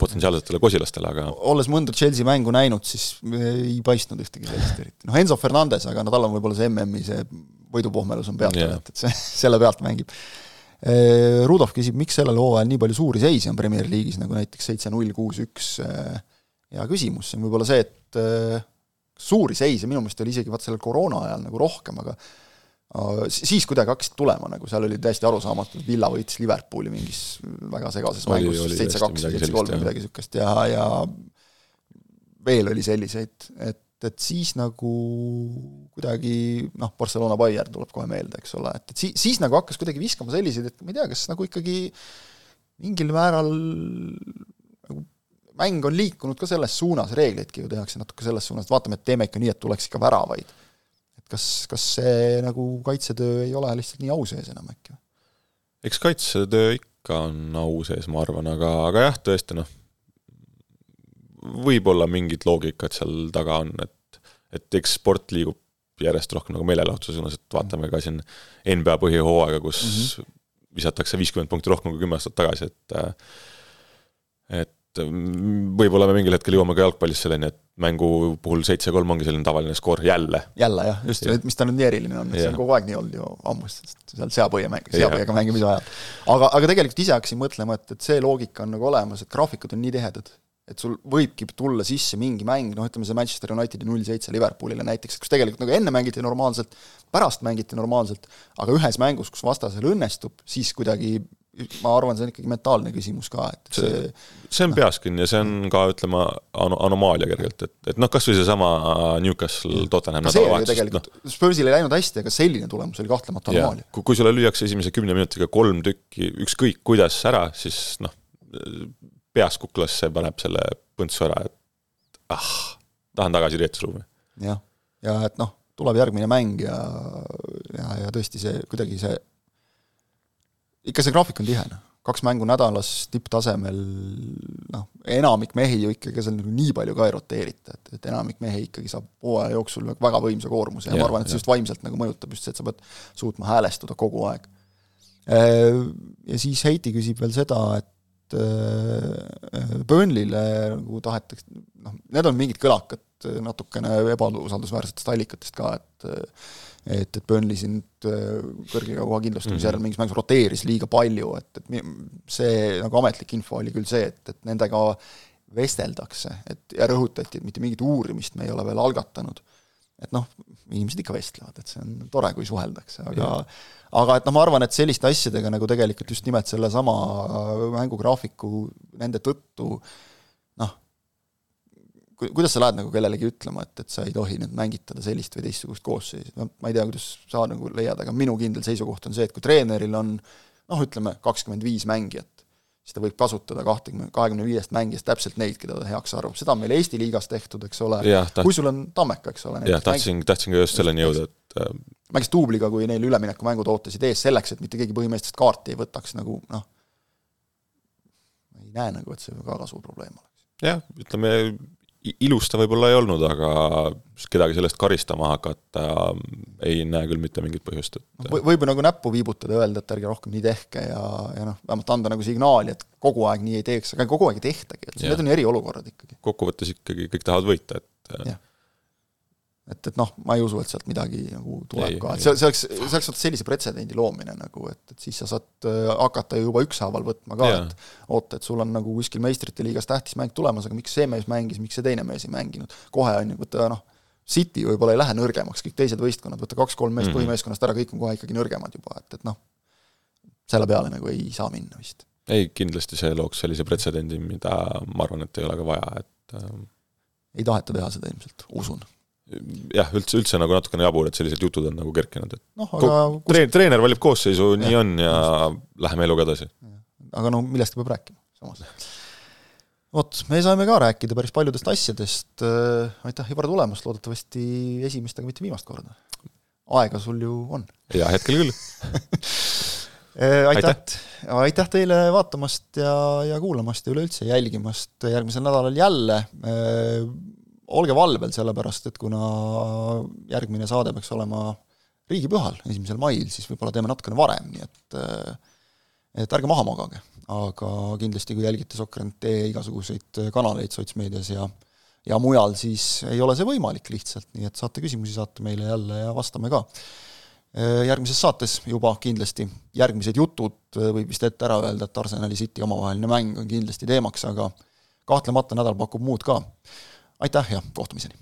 potentsiaalsetele kosilastele, aga olles mõnda Chelsea mängu näinud, siis ei paistnud ühtegi sellist eriti. noh, Enzo Fernandes, aga no tal on võib-olla see MM-i see võidupohmelus on pealt yeah., et, et see, selle pealt mängib. Rudolf küsib, miks sellel hooajal nii palju suuri seisi on Premier League'is, nagu näiteks seitse-null, kuus-üks, hea küsimus, see on võib-olla see, et suuri seise minu meelest oli isegi vaat sellel koroona ajal nagu rohkem, aga siis kuidagi hakkasid tulema, nagu seal oli täiesti arusaamatu, et Villa võitis Liverpooli mingis väga segases oli, mängus, seitse-kaks, seitse-kolm või midagi niisugust ja, ja veel oli selliseid, et, et siis nagu kuidagi noh, Barcelona Bayern tuleb kohe meelde, eks ole, et, et siis, siis nagu hakkas kuidagi viskama selliseid, et ma ei tea, kas nagu ikkagi mingil määral mäng on liikunud ka selles suunas, reegleidki ju tehakse natuke selles suunas, et vaatame, et teeme ikka nii, et tuleks ikka väravaid. et kas, kas see nagu kaitsetöö ei ole lihtsalt nii au sees enam äkki? eks kaitsetöö ikka on au sees, ma arvan, aga, aga jah, tõesti noh, võib-olla mingit loogikat seal taga on, et et eks sport liigub järjest rohkem nagu meelelahutuse suunas, et vaatame ka siin NBA põhihooaega, kus mm -hmm. visatakse viiskümmend punkti rohkem kui kümme aastat tagasi, et et võib-olla me mingil hetkel jõuame ka jalgpallis selleni, et mängu puhul seitse-kolm ongi selline tavaline skoor jälle. jälle jah, just ja., mis ta nüüd nii eriline on, et see on kogu aeg nii olnud ju ammu, seal seapõie mäng, seapõiega mängimise ajal. aga, aga tegelikult ise hakkasin mõtlema, et, et see loogika on nagu olemas, et graafikud on nii tihedad, et sul võibki tulla sisse mingi mäng, noh ütleme see Manchester Unitedi null seitse Liverpoolile näiteks, kus tegelikult nagu enne mängiti normaalselt, pärast mängiti normaalselt, aga ühes mängus, kus vastasel õnnestub, siis kuidagi ma arvan, see on ikkagi mentaalne küsimus ka, et see see on no. peas kinni ja see on ka ütleme, anomaalia kergelt, et, et noh, kas või seesama Newcastle Tottenham nädalavahetus. tegelikult no. Spursil ei läinud hästi, aga selline tulemus oli kahtlemata anomaalia. kui, kui sulle lüüakse esimese kümne minutiga kolm tükki ükskõik kuidas ära, siis noh, peas kuklasse paneb selle põntsu ära, et ah, tahan tagasi riietusruumi. jah, ja et noh, tuleb järgmine mäng ja, ja, ja tõesti see kuidagi see, ikka see graafik on tihe, noh. kaks mängu nädalas tipptasemel, noh, enamik mehi ju ikkagi seal nagu nii palju ka ei roteerita, et, et enamik mehi ikkagi saab hooaja jooksul väga võimsa koormuse ja, ja ma arvan, et see just vaimselt nagu mõjutab just see, et sa pead suutma häälestuda kogu aeg. Ja siis Heiti küsib veel seda, et et Burnley'le nagu tahetakse, noh, need on mingid kõlakad natukene ebausaldusväärsetest allikatest ka, et et, et Burnley siin kõrge koha kindlustamise järel mm -hmm. mingis mängus roteeris liiga palju, et, et see nagu ametlik info oli küll see, et, et nendega vesteldakse, et ja rõhutati, et mitte mingit uurimist me ei ole veel algatanud. et noh, inimesed ikka vestlevad, et see on tore, kui suheldakse, aga ja aga et noh, ma arvan, et selliste asjadega nagu tegelikult just nimelt sellesama mängugraafiku nende tõttu noh, kuidas sa lähed nagu kellelegi ütlema, et, et sa ei tohi nüüd mängitada sellist või teistsugust koosseisu, no ma ei tea, kuidas sa nagu leiad, aga minu kindel seisukoht on see, et kui treeneril on noh, ütleme kakskümmend viis mängijat, siis ta võib kasutada kahtekümne, kahekümne viiest mängijast täpselt neid, keda ta heaks arvab, seda on meil Eesti liigas tehtud, eks ole, kui sul on Tammeka, eks ole. jah, tahtsin, tahtsin ka just selleni jõuda, et äh, mängis duubliga, kui neil üleminekumängud ootasid ees selleks, et mitte keegi põhimeestest kaarti ei võtaks, nagu noh, ma ei näe nagu, et see väga suur probleem oleks. jah, ütleme ilus ta võib-olla ei olnud, aga kedagi sellest karistama hakata ei näe küll mitte mingit põhjust, et no, võib nagu näppu viibutada öelda, et ärge rohkem nii tehke ja, ja noh, vähemalt anda nagu signaali, et kogu aeg nii ei teeks, aga kogu aeg ei tehtagi, et need on eriolukorrad ikkagi. kokkuvõttes ikkagi kõik tahavad võita, et ja et, et noh, ma ei usu, et sealt midagi nagu tuleb ei, ka, et see, see oleks, see oleks vot sellise pretsedendi loomine nagu, et, et siis sa saad äh, hakata juba ükshaaval võtma ka, et oota, et sul on nagu kuskil meistrite liigas tähtis mäng tulemas, aga miks see mees mängis, miks see teine mees ei mänginud, kohe on ju, võta noh, City võib-olla ei lähe nõrgemaks, kõik teised võistkonnad, võta kaks-kolm meest mm -hmm. põhimeeskonnast ära, kõik on kohe ikkagi nõrgemad juba, et, et noh, selle peale nagu ei saa minna vist. ei, kindlasti see looks sellise pretsedendi, mida ma arvan, et ei ole ka vaja, et ähm... ei taheta teha seda ilmselt, usun jah, üldse, üldse nagu natukene jabur, et sellised jutud on nagu kerkinud, et noh, aga treen-, treener valib koosseisu, nii on ja läheme eluga edasi. aga no millestki peab rääkima, samas. vot, me saime ka rääkida päris paljudest asjadest, äh, aitäh, Ivar, tulemast, loodetavasti esimest, aga mitte viimast korda. aega sul ju on. jaa, hetkel küll äh, aitäh, aitäh., aitäh teile vaatamast ja, ja kuulamast ja üleüldse jälgimast järgmisel nädalal jälle äh, olge valvel, sellepärast et kuna järgmine saade peaks olema riigipühal, esimesel mail, siis võib-olla teeme natukene varem, nii et et ärge maha magage, aga kindlasti kui jälgite Sokkernet igasuguseid kanaleid sotsmeedias ja ja mujal, siis ei ole see võimalik lihtsalt, nii et saate küsimusi saata meile jälle ja vastame ka. Järgmises saates juba kindlasti järgmised jutud, võib vist ette ära öelda, et Arsenali City omavaheline mäng on kindlasti teemaks, aga kahtlemata nädal pakub muud ka aitäh ja kohtumiseni!